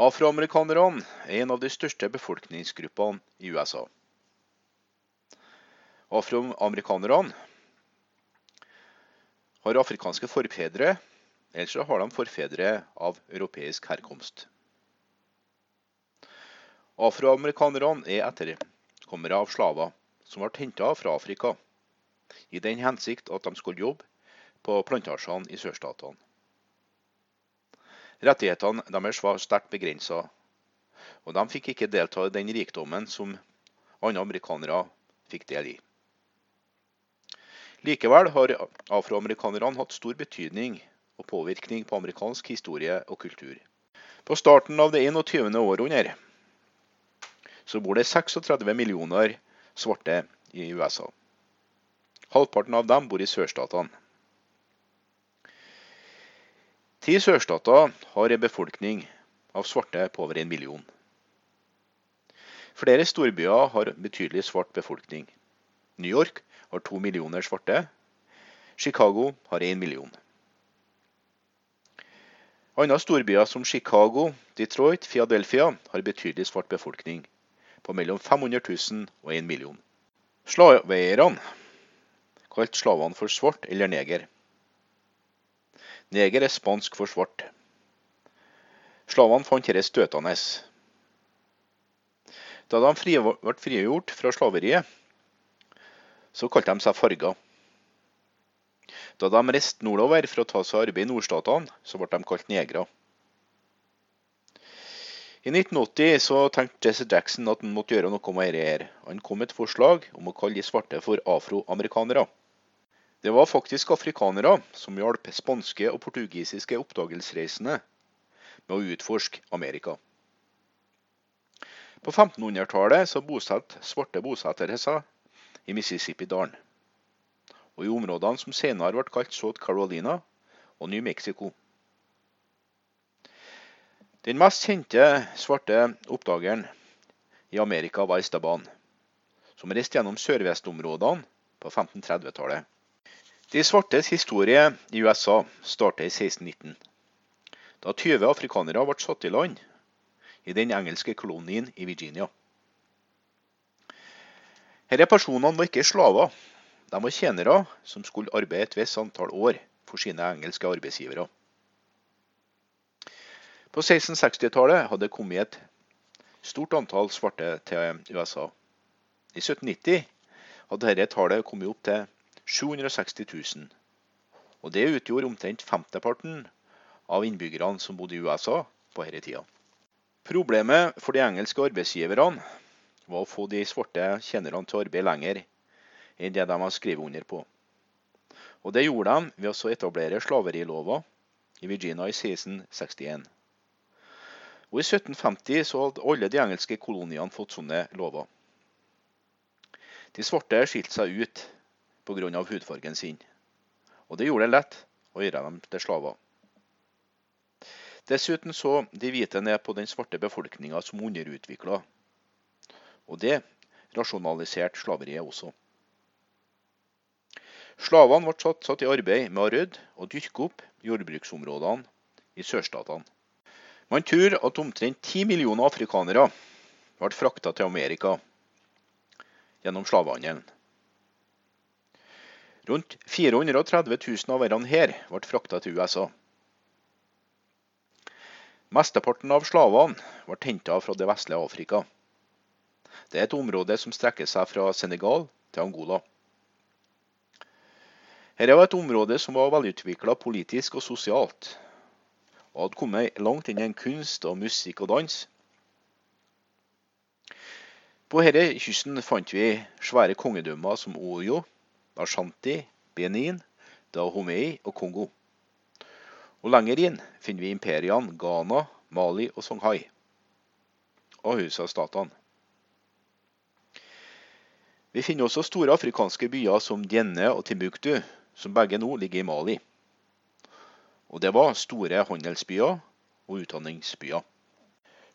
Afroamerikanerne er en av de største befolkningsgruppene i USA. Afroamerikanerne har afrikanske forfedre, ellers har de forfedre av europeisk herkomst. Afroamerikanerne er etterkommere av slaver som ble henta fra Afrika, i den hensikt at de skulle jobbe på plantasjene i sørstatene. Rettighetene deres var sterkt begrensa, og de fikk ikke delta i den rikdommen som andre amerikanere fikk del i. Likevel har afroamerikanerne hatt stor betydning og påvirkning på amerikansk historie og kultur. På starten av det 21. århundre så bor det 36 millioner svarte i USA. Halvparten av dem bor i sørstatene. Ti sørstater har en befolkning av svarte på over en million. Flere storbyer har betydelig svart befolkning. New York har to millioner svarte. Chicago har én million. Andre storbyer som Chicago, Detroit, Philadelphia har betydelig svart befolkning, på mellom 500 000 og 1 million. Slaveierne, kalt slavene for svart eller neger, Neger er spansk for svart. Slavene fant dette støtende. Da de ble frigjort fra slaveriet, så kalte de seg farga. Da de reiste nordover for å ta seg arbeid i nordstatene, så ble de kalt negre. I 1980 så tenkte Jesse Jackson at han måtte gjøre noe med dette. Han kom med et forslag om å kalle de svarte for afroamerikanere. Det var faktisk afrikanere som hjalp spanske og portugisiske oppdagelsesreisende med å utforske Amerika. På 1500-tallet bosatte svarte bosettere seg i Mississippi-dalen, og i områdene som senere ble kalt South Carolina og New Mexico. Den mest kjente svarte oppdageren i Amerika var Esteban, som reiste gjennom sørvestområdene på 1530-tallet. De svartes historie i USA startet i 1619, da 20 afrikanere ble satt i land i den engelske kolonien i Virginia. Disse personene var ikke slaver, de var tjenere som skulle arbeide et visst antall år for sine engelske arbeidsgivere. På 1660-tallet hadde det kommet et stort antall svarte til USA. I 1790 hadde dette tallet kommet opp til 760 000. Og det utgjorde omtrent femteparten av innbyggerne som bodde i USA på denne tida. Problemet for de engelske arbeidsgiverne var å få de svarte tjenerne til å arbeide lenger enn det de har skrevet under på. Og Det gjorde de ved å etablere slaverilover i Virginia i 1661. Og I 1750 så hadde alle de engelske koloniene fått sånne lover. De svarte skilte seg ut pga. hudfargen sin. Og det gjorde det lett å gjøre dem til slaver. Dessuten så de hvite ned på den svarte befolkninga som underutvikla. Og det rasjonaliserte slaveriet også. Slavene ble satt, satt i arbeid med å rydde og dyrke opp jordbruksområdene i sørstatene. Man tror at omtrent 10 millioner afrikanere ble frakta til Amerika gjennom slavehandelen. Rundt 430 000 av disse her ble frakta til USA. Mesteparten av slavene ble henta fra det vestlige Afrika. Det er et område som strekker seg fra Senegal til Angola. Dette var et område som var velutvikla politisk og sosialt, og hadde kommet langt innen kunst og musikk og dans. På denne kysten fant vi svære kongedømmer som Oyo, Ashanti, Benin, Dahomey og Kongo. Og Lenger inn finner vi imperiene Ghana, Mali og Songhai. Og Hausa-statene. Vi finner også store afrikanske byer som Djenne og Timbuktu, som begge nå ligger i Mali. Og det var store handelsbyer og utdanningsbyer.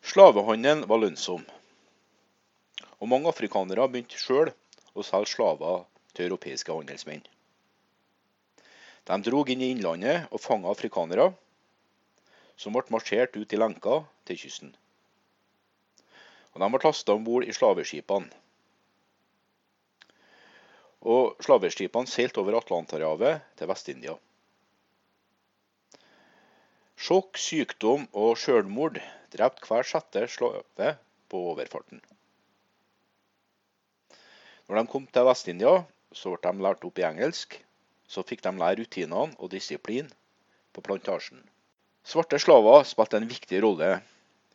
Slavehandelen var lønnsom. Og mange afrikanere begynte sjøl å selge slaver til europeiske handelsmenn. De drog inn i innlandet og fanga afrikanere, som ble marsjert ut i lenker til kysten. Og De ble lasta om bord i slaveskipene. Og Slaveskipene seilte over Atlanterhavet til Vest-India. Sjokk, sykdom og sjølmord drepte hver sjette slave på overfarten. Når de kom til Vest-India, så ble de lært opp i engelsk. Så fikk de lære rutinene og disiplin på plantasjen. Svarte slaver spilte en viktig rolle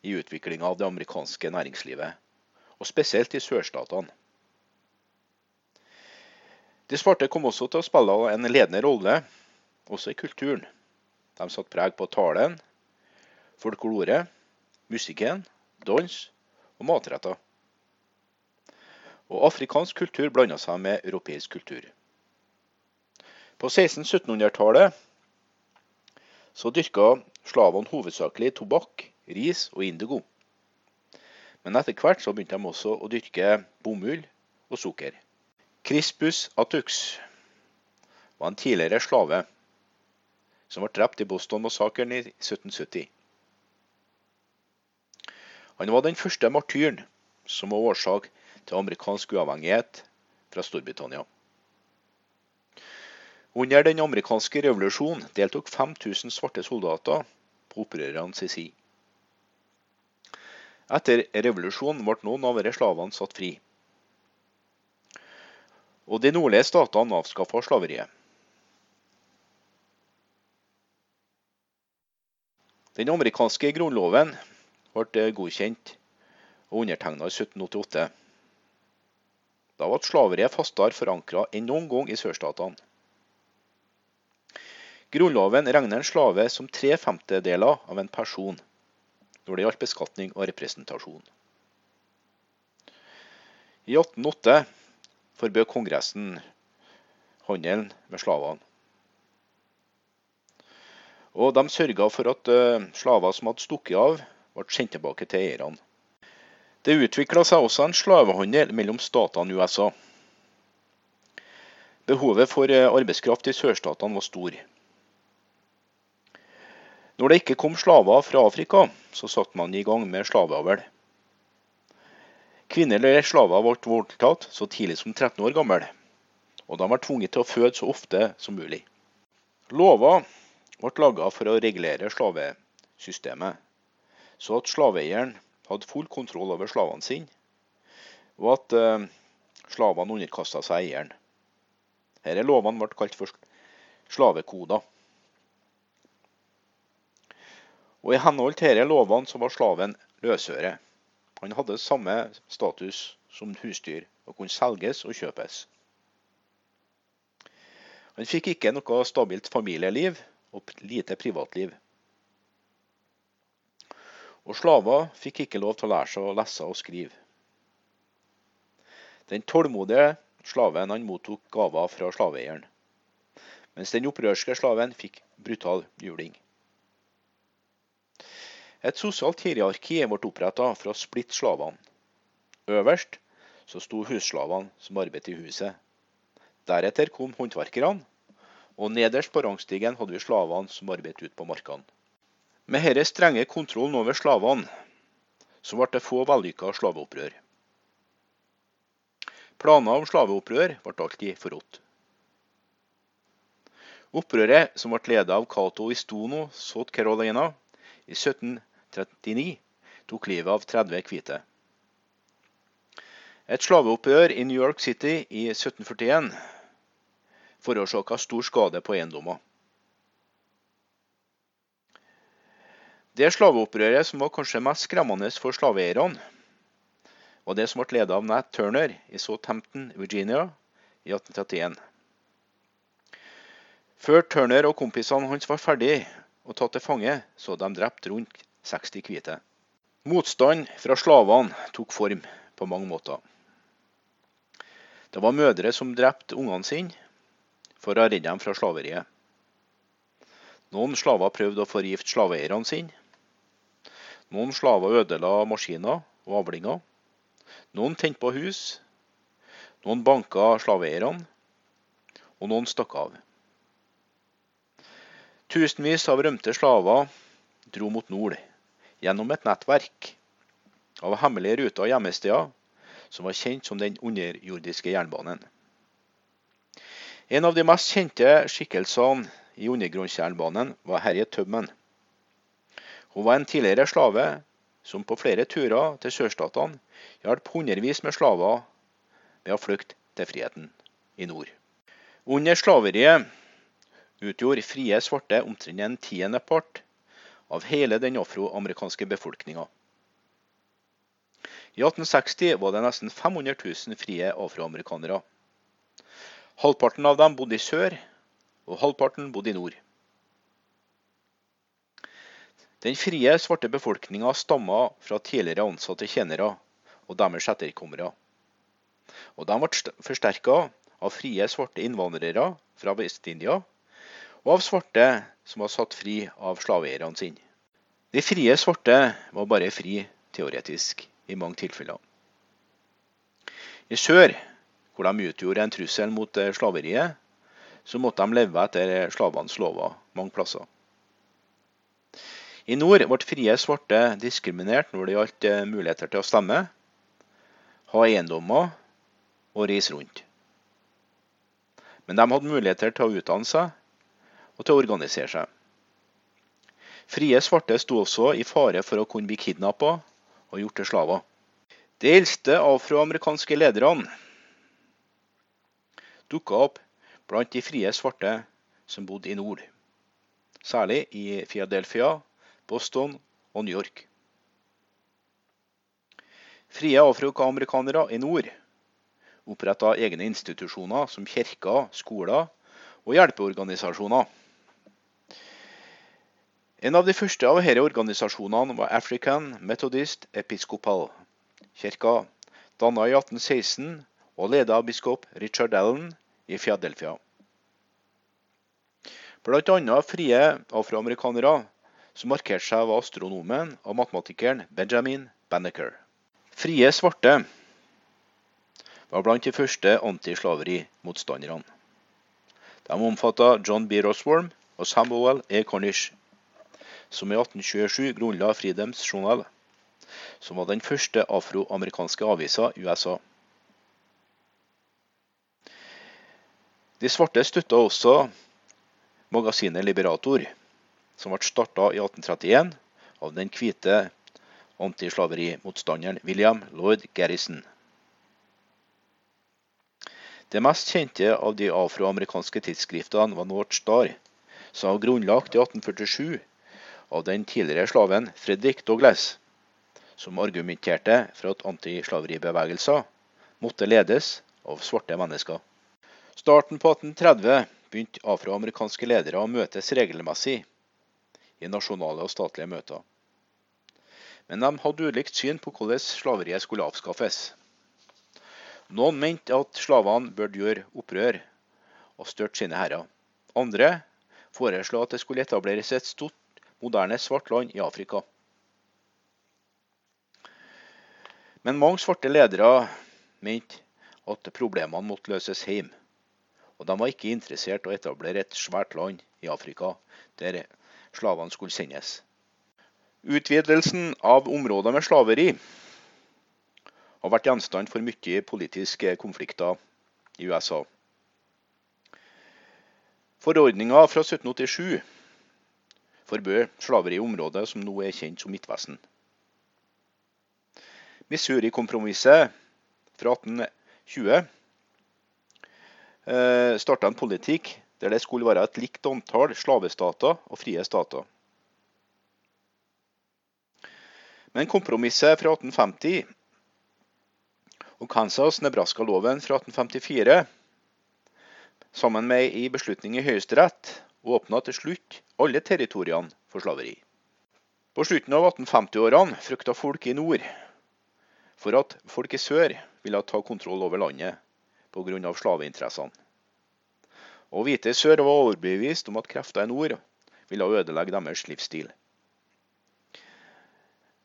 i utviklinga av det amerikanske næringslivet, og spesielt i sørstatene. De svarte kom også til å spille en ledende rolle også i kulturen. De satte preg på talen, folklore, musikken, dans og matretter. Og afrikansk kultur blanda seg med europeisk kultur. På 1600-1700-tallet så dyrka slavene hovedsakelig tobakk, ris og indigo. Men etter hvert så begynte de også å dyrke bomull og sukker. Crispus atux var en tidligere slave som ble drept i Boston-massakren i 1770. Han var den første martyren som var årsak til amerikansk uavhengighet fra Storbritannia. Under den amerikanske revolusjonen deltok 5000 svarte soldater på opprørernes side. Etter revolusjonen ble noen av disse slavene satt fri. Og de nordlige statene avskaffa slaveriet. Den amerikanske grunnloven ble godkjent og undertegna i 1788. Da var slaveriet fastere forankra enn noen gang i sørstatene. Grunnloven regner en slave som tre femtedeler av en person når det gjaldt beskatning og representasjon. I 1808 forbød Kongressen handelen med slavene. Og de sørga for at eh, slaver som hadde stukket av, ble sendt tilbake til eierne. Det utvikla seg også en slavehandel mellom statene i USA. Behovet for eh, arbeidskraft i sørstatene var stor. Når det ikke kom slaver fra Afrika, så satte man i gang med slaveavl. eller slaver ble voldtatt så tidlig som 13 år gammel, og de var tvunget til å føde så ofte som mulig. Lover ble laga for å regulere slavesystemet, så at slaveeieren hadde full kontroll over slavene sine, og at uh, slavene underkasta seg eieren. Disse lovene ble kalt for slavekoder. Og I henhold til disse lovene så var slaven løsøre. Han hadde samme status som husdyr og kunne selges og kjøpes. Han fikk ikke noe stabilt familieliv og lite privatliv. Og slaver fikk ikke lov til å lære seg å lese og skrive. Den tålmodige slaven han mottok gaver fra slaveeieren, mens den opprørske slaven fikk brutal juling. Et sosialt hierarki ble oppretta for å splitte slavene. Øverst så sto husslavene som arbeidet i huset. Deretter kom håndverkerne, og nederst på rangstigen hadde vi slavene som arbeidet ute på markene. Med denne strenge kontrollen over slavene, så ble det få vellykka slaveopprør. Planer om slaveopprør ble alltid forrådt. Opprøret, som ble ledet av Cato Istono, South Carolina, i 1739, tok livet av 30 hvite. Et slaveopprør i New York City i 1741 forårsaka stor skade på eiendommer. Det slaveopprøret som var kanskje mest skremmende for slaveeierne, var det som ble ledet av Nat Turner i Southampton, Virginia i 1831. Før Turner og kompisene hans var ferdig og tatt til fange, så de drept rundt 60 hvite. Motstand fra slavene tok form på mange måter. Det var mødre som drepte ungene sine for å redde dem fra slaveriet. Noen slaver prøvde å forgifte slaveeierne sine. Noen slaver ødela maskiner og avlinger. Noen tente på hus. Noen banka slaveeierne. Og noen stakk av. Tusenvis av rømte slaver dro mot nord gjennom et nettverk av hemmelige ruter og gjemmesteder som var kjent som den underjordiske jernbanen. En av de mest kjente skikkelsene i undergrunnsjernbanen var Herje Tubman. Hun var en tidligere slave som på flere turer til sørstatene hjalp hundrevis med slaver med å flykte til friheten i nord. Under slaveriet utgjorde frie svarte omtrent en tiendepart av hele den afroamerikanske befolkninga. I 1860 var det nesten 500 000 frie afroamerikanere. Halvparten av dem bodde i sør, og halvparten bodde i nord. Den frie svarte befolkninga stamma fra tidligere ansatte tjenere og deres etterkommere. Og de ble forsterka av frie svarte innvandrere fra Vest-India og av svarte som var satt fri av slaveeierne sine. De frie svarte var bare fri teoretisk i mange tilfeller. I sør hvor de utgjorde en trussel mot eh, slaveriet, så måtte de leve etter slavenes lover mange plasser. I nord ble frie svarte diskriminert når det gjaldt eh, muligheter til å stemme, ha eiendommer og reise rundt. Men de hadde muligheter til å utdanne seg og til å organisere seg. Frie svarte sto også i fare for å kunne bli kidnappa og gjort til slaver. De eldste afroamerikanske lederne dukka opp blant de frie svarte som bodde i nord, særlig i Philadelphia, Boston og New York. Frie afroamerikanere i nord oppretta egne institusjoner som kirker, skoler og hjelpeorganisasjoner. En av de første av disse organisasjonene var African Methodist Episcopal. Kirka danna i 1816 og ledet av biskop Richard Allen i Philadelphia. Bl.a. frie afroamerikanere som markerte seg av astronomen og matematikeren Benjamin Banneker. Frie svarte var blant de første antislaverimotstanderne. De omfatta John B. Rosworm og Samuel E. Cornish, som i 1827 grunnla Freedoms Journal, som var den første afroamerikanske avisa i USA. De svarte støtta også magasinet Liberator, som ble starta i 1831 av den hvite antislaverimotstanderen William Lloyd Garrison. Det mest kjente av de afroamerikanske tidsskriftene var North Star, som var grunnlagt i 1847 av den tidligere slaven Fredrik Douglas, som argumenterte for at antislaveribevegelser måtte ledes av svarte mennesker. Starten på 1830 begynte afroamerikanske ledere å møtes regelmessig i nasjonale og statlige møter. Men de hadde ulikt syn på hvordan slaveriet skulle avskaffes. Noen mente at slavene burde gjøre opprør og styrte sine herrer. Andre foreslo at det skulle etableres et stort, moderne svart land i Afrika. Men mange svarte ledere mente at problemene måtte løses hjemme. Og de var ikke interessert i å etablere et svært land i Afrika der slavene skulle sendes. Utvidelsen av områder med slaveri har vært gjenstand for mye politiske konflikter i USA. Forordninga fra 1787 forbød slaveri i området som nå er kjent som Midtvesten. Missouri-kompromisset fra 1820 eh, starta en politikk der det skulle være et likt antall slavestater og frie stater. Men kompromisset fra 1850 og Kansas-Nebraska-loven fra 1854, sammen med ei beslutning i Høyesterett, åpna til slutt alle territoriene for slaveri. På slutten av 1850-årene frykta folk i nord for at folk i sør ville ta kontroll over landet pga. slaveinteressene. Og hvite i sør var overbevist om at krefter i nord ville ødelegge deres livsstil.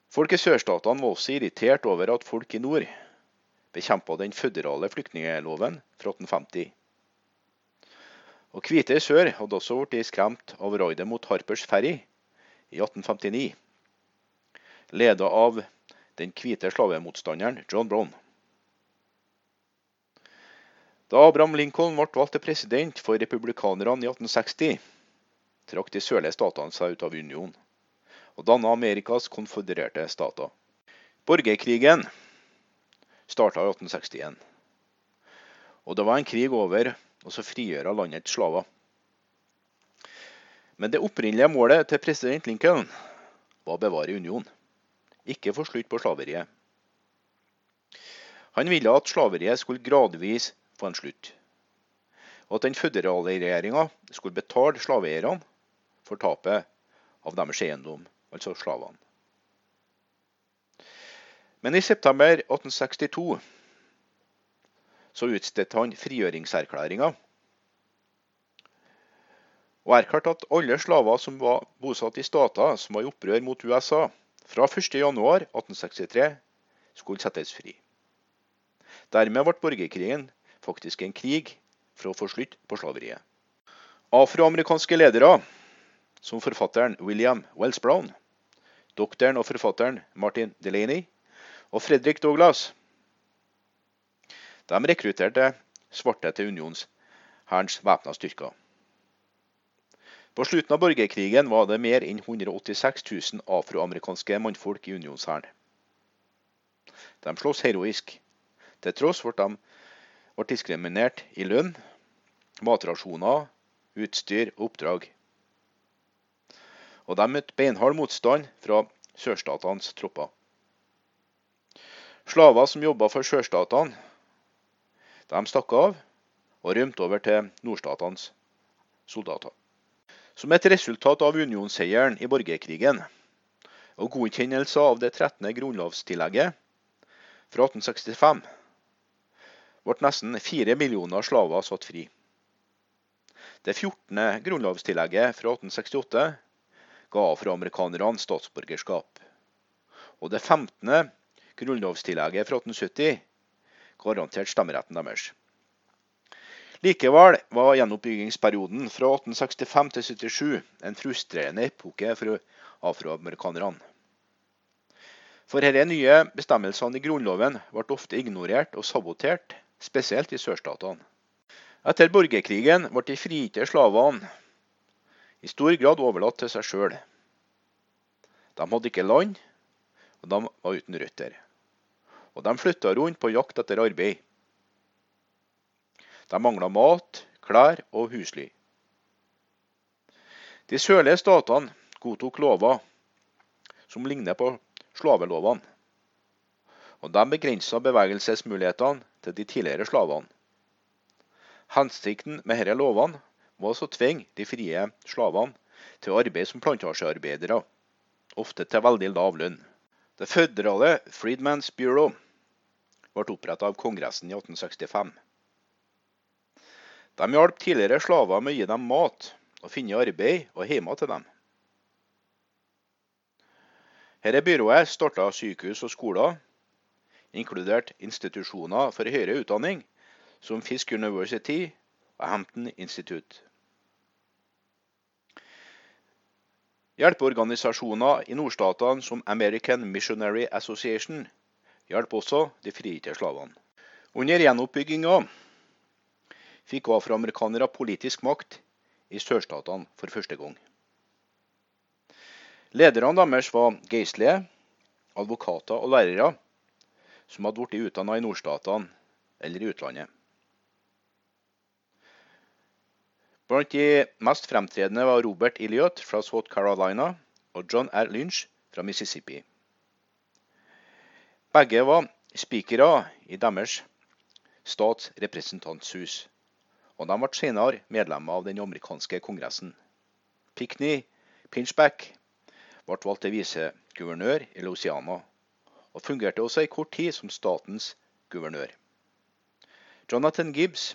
Folk i sørstatene var også irritert over at folk i nord bekjempa den føderale flyktningeloven fra 1850. Og hvite i sør hadde også blitt skremt av raidet mot Harpers Ferry i 1859, ledet av den hvite slavemotstanderen John Brown. Da Abraham Lincoln ble valgt til president for republikanerne i 1860, trakk de sørlige statene seg ut av unionen og dannet Amerikas konfødererte stater. Borgerkrigen starta i 1861, og det var en krig over å frigjøre landets slaver. Men det opprinnelige målet til president Lincoln var å bevare unionen, ikke få slutt på slaveriet. Han ville at slaveriet skulle gradvis få en slutt, og at den føderale regjeringa skulle betale slaveeierne for tapet av deres eiendom, altså slavene. Men i september 1862 så utstedte han frigjøringserklæringa og erklærte at alle slaver som var bosatt i stater som var i opprør mot USA fra 1.1.1863, skulle settes fri. Dermed ble borgerkrigen faktisk en krig for å få slutt på slaveriet. Afroamerikanske ledere, som forfatteren William Wells Brown, doktoren og forfatteren Martin Delaney og Fredrik Douglas, de rekrutterte svarte til unionshærens væpna styrker. På slutten av borgerkrigen var det mer enn 186 000 afroamerikanske mannfolk i unionshæren. De sloss heroisk, til tross for at de ble diskriminert i lønn, matrasjoner, utstyr og oppdrag. Og de møtte beinhard motstand fra sørstatenes tropper. Slaver som jobba for sørstatene, de stakk av og rømte over til nordstatenes soldater. Som et resultat av unionsseieren i borgerkrigen og godkjennelse av det 13. grunnlovstillegget fra 1865 ble nesten fire millioner slaver satt fri. Det 14. grunnlovstillegget fra 1868 ga afroamerikanerne statsborgerskap. Og det 15. grunnlovstillegget fra 1870 garanterte stemmeretten deres. Likevel var gjenoppbyggingsperioden fra 1865 til 77 en frustrerende epoke for afroamerikanerne. For disse nye bestemmelsene i Grunnloven ble ofte ignorert og sabotert, spesielt i sørstatene. Etter borgerkrigen ble de frigitte slavene i stor grad overlatt til seg sjøl. De hadde ikke land, og de var uten røtter. Og de flytta rundt på jakt etter arbeid. De mangla mat, klær og husly. De sørlige statene godtok lover som ligner på slavelovene, og de begrensa bevegelsesmulighetene til de tidligere slavene. Hensikten med disse lovene var å tvinge de frie slavene til å arbeide som plantasjearbeidere, ofte til veldig lav lønn. Det føderale Freedman's Bureau ble opprettet av Kongressen i 1865. De hjalp tidligere slaver med å gi dem mat og finne arbeid og hjemme til dem. Dette byrået starta sykehus og skoler, inkludert institusjoner for høyere utdanning, som Fisk University og Hampton Institute. Hjelpeorganisasjoner i nordstatene som American Missionary Association hjalp også de frigitte slavene. Under gjenoppbygginga fikk afroamerikanere politisk makt i sørstatene for første gang. Lederne deres var geistlige, advokater og lærere som hadde blitt utdanna i nordstatene eller i utlandet. Blant de mest fremtredende var Robert Elliot fra South Carolina og John R. Lynch fra Mississippi. Begge var spikere i deres stats representanthus og de ble senere medlemmer av den amerikanske kongressen. Pickney Pinchback ble valgt til viseguvernør i Louisiana, og fungerte også i kort tid som statens guvernør. Jonathan Gibbs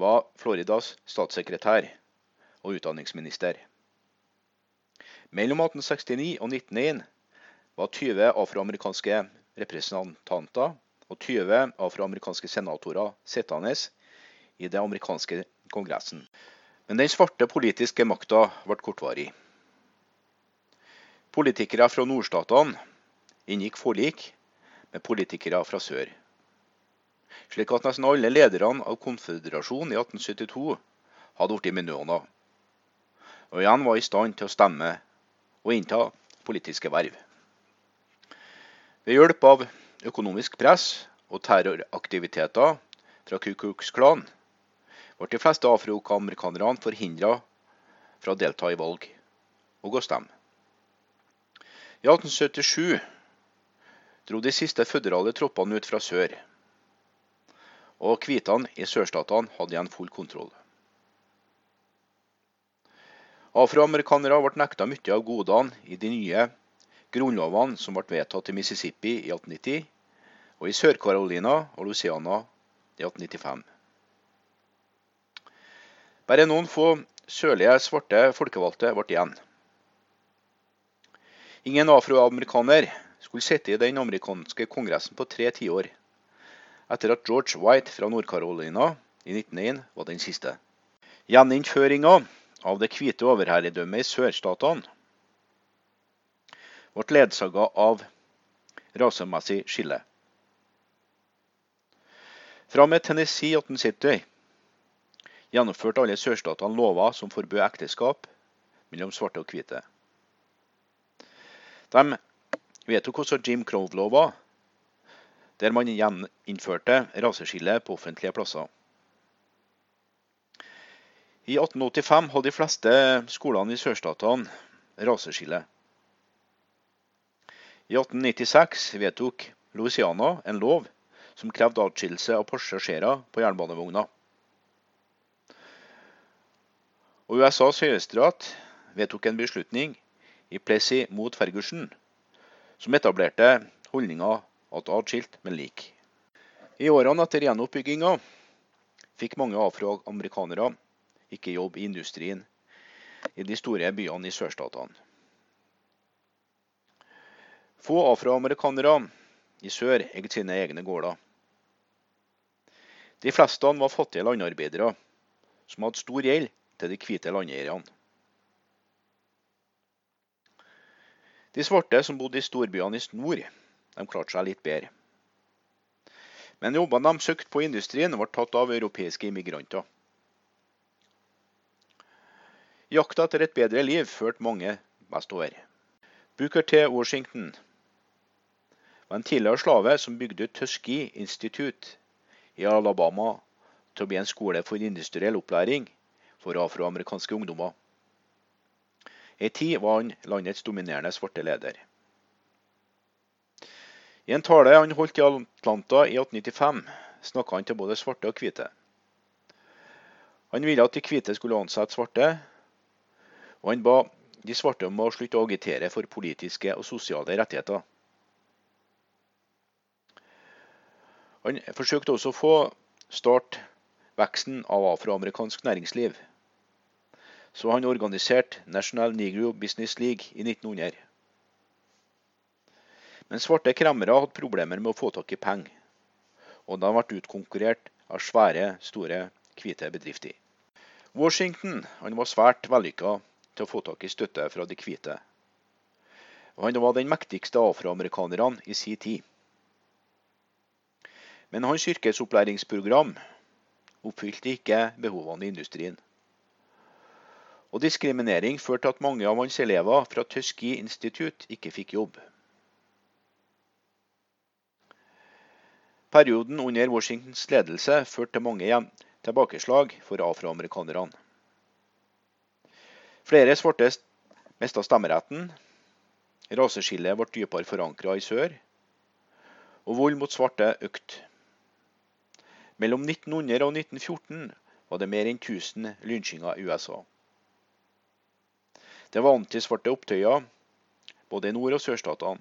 var Floridas statssekretær og utdanningsminister. Mellom 1869 og 1901 var 20 afroamerikanske representanter og 20 afroamerikanske senatorer sittende i det amerikanske kongressen. Men den svarte politiske makta ble kortvarig. Politikere fra nordstatene inngikk forlik med politikere fra sør. Slik at nesten alle lederne av konføderasjonen i 1872 hadde blitt minøner, og igjen var i stand til å stemme og innta politiske verv. Ved hjelp av økonomisk press og terroraktiviteter fra Ku Klux Klan ble de fleste afroamerikanerne forhindra fra å delta i valg og å stemme. I 1877 dro de siste føderale troppene ut fra sør, og hvitene i sørstatene hadde igjen full kontroll. Afroamerikanere ble nekta mye av godene i de nye grunnlovene som ble vedtatt i Mississippi i 1890, og i Sør-Carolina og Luciana i 1895. Bare noen få sørlige svarte folkevalgte ble igjen. Ingen afroamerikaner skulle sitte i den amerikanske kongressen på tre tiår, etter at George White fra Nord-Carolina i 1901 var den siste. Gjeninnføringa av det hvite overherredømmet i sørstatene ble ledsaga av rasemessig skille. Fra med Tennessee 1870 gjennomførte alle sørstatene lover som forbød ekteskap mellom svarte og hvite. De vedtok hvordan Jim Crow-lova, der man gjeninnførte raseskille på offentlige plasser. I 1885 hadde de fleste skolene i sørstatene raseskille. I 1896 vedtok Louisiana en lov som krevde atskillelse av passasjerer på jernbanevogner. Og USAs høyesterett vedtok en beslutning i Plessy mot Ferguson som etablerte holdninga at atskilt, men lik. I årene etter gjenoppbygginga fikk mange afroamerikanere ikke jobb i industrien i de store byene i sørstatene. Få afroamerikanere i sør eide sine egne gårder. De fleste var fattige landarbeidere som hadde stor gjeld til de hvite landeierne. De svarte som bodde i storbyene i nord, de klarte seg litt bedre. Men jobbene de søkte på industrien, ble tatt av europeiske immigranter. Jakta etter et bedre liv førte mange vestover. Booker T. Washington var en tidligere slave som bygde ut Tuskegee Institute i Alabama til å bli en skole for industriell opplæring for afroamerikanske ungdommer. I tid var han landets dominerende svarte leder. I en tale han holdt i Atlanta i 1895, snakka han til både svarte og hvite. Han ville at de hvite skulle ansette svarte, og han ba de svarte om å slutte å agitere for politiske og sosiale rettigheter. Han forsøkte også å få start veksten av afroamerikansk næringsliv så han organiserte National Negro Business League i 1900. Men svarte kremmere hadde problemer med å få tak i penger, og de ble utkonkurrert av svære, store, hvite bedrifter. Washington var svært vellykka til å få tak i støtte fra de hvite. Og han var den mektigste afroamerikanerne i sin tid. Men hans yrkesopplæringsprogram oppfylte ikke behovene i industrien og diskriminering førte til at mange av hans elever fra Tuskegee institutt ikke fikk jobb. Perioden under Washingtons ledelse førte mange tilbakeslag for afroamerikanerne. Flere svarte mista stemmeretten, raseskillet ble dypere forankra i sør, og vold mot svarte økte. Mellom 1900 og 1914 var det mer enn 1000 lynsjinger i USA. Det var antisvarte opptøyer både i nord- og sørstatene.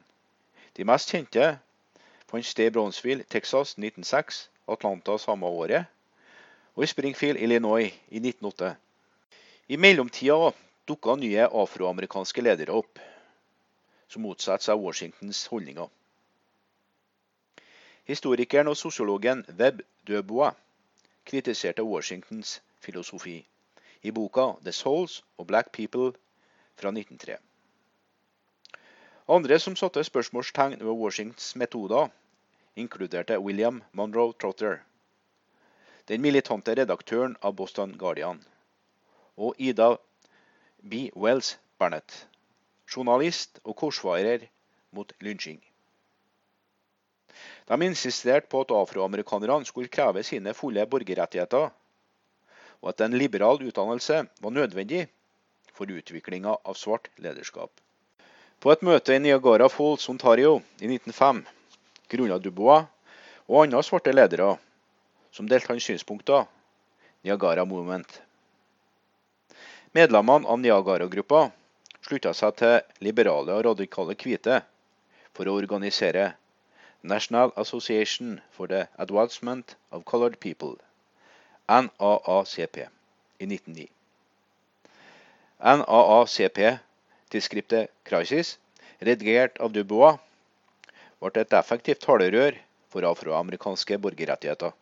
De mest kjente fant sted i Brownsville, Texas 1906, Atlanta samme året, og i Springfield, Illinois i 1908. I mellomtida dukka nye afroamerikanske ledere opp, som motsatte seg Washingtons holdninger. Historikeren og sosiologen Webb Dubois kritiserte Washingtons filosofi i boka 'The Souls of Black People fra 1903. Andre som satte spørsmålstegn ved Washingtons metoder, inkluderte William Monroe Trotter, den militante redaktøren av Boston Guardian, og Ida B. Wells Bernett, journalist og korsvarer mot lynsjing. De insisterte på at afroamerikanerne skulle kreve sine fulle borgerrettigheter, og at en liberal utdannelse var nødvendig for utviklinga av svart lederskap. På et møte i Niagara Falls, Ontario i 1905 grunna Dubois og andre svarte ledere som delte hans synspunkter, Niagara Movement. Medlemmene av Niagara-gruppa slutta seg til liberale og radikale hvite for å organisere National Association for the Advancement of Colored People, NAACP, i 1909. NAACP, tidsskriftet Crisis, redigert av Dubois, ble et effektivt talerør for afroamerikanske borgerrettigheter.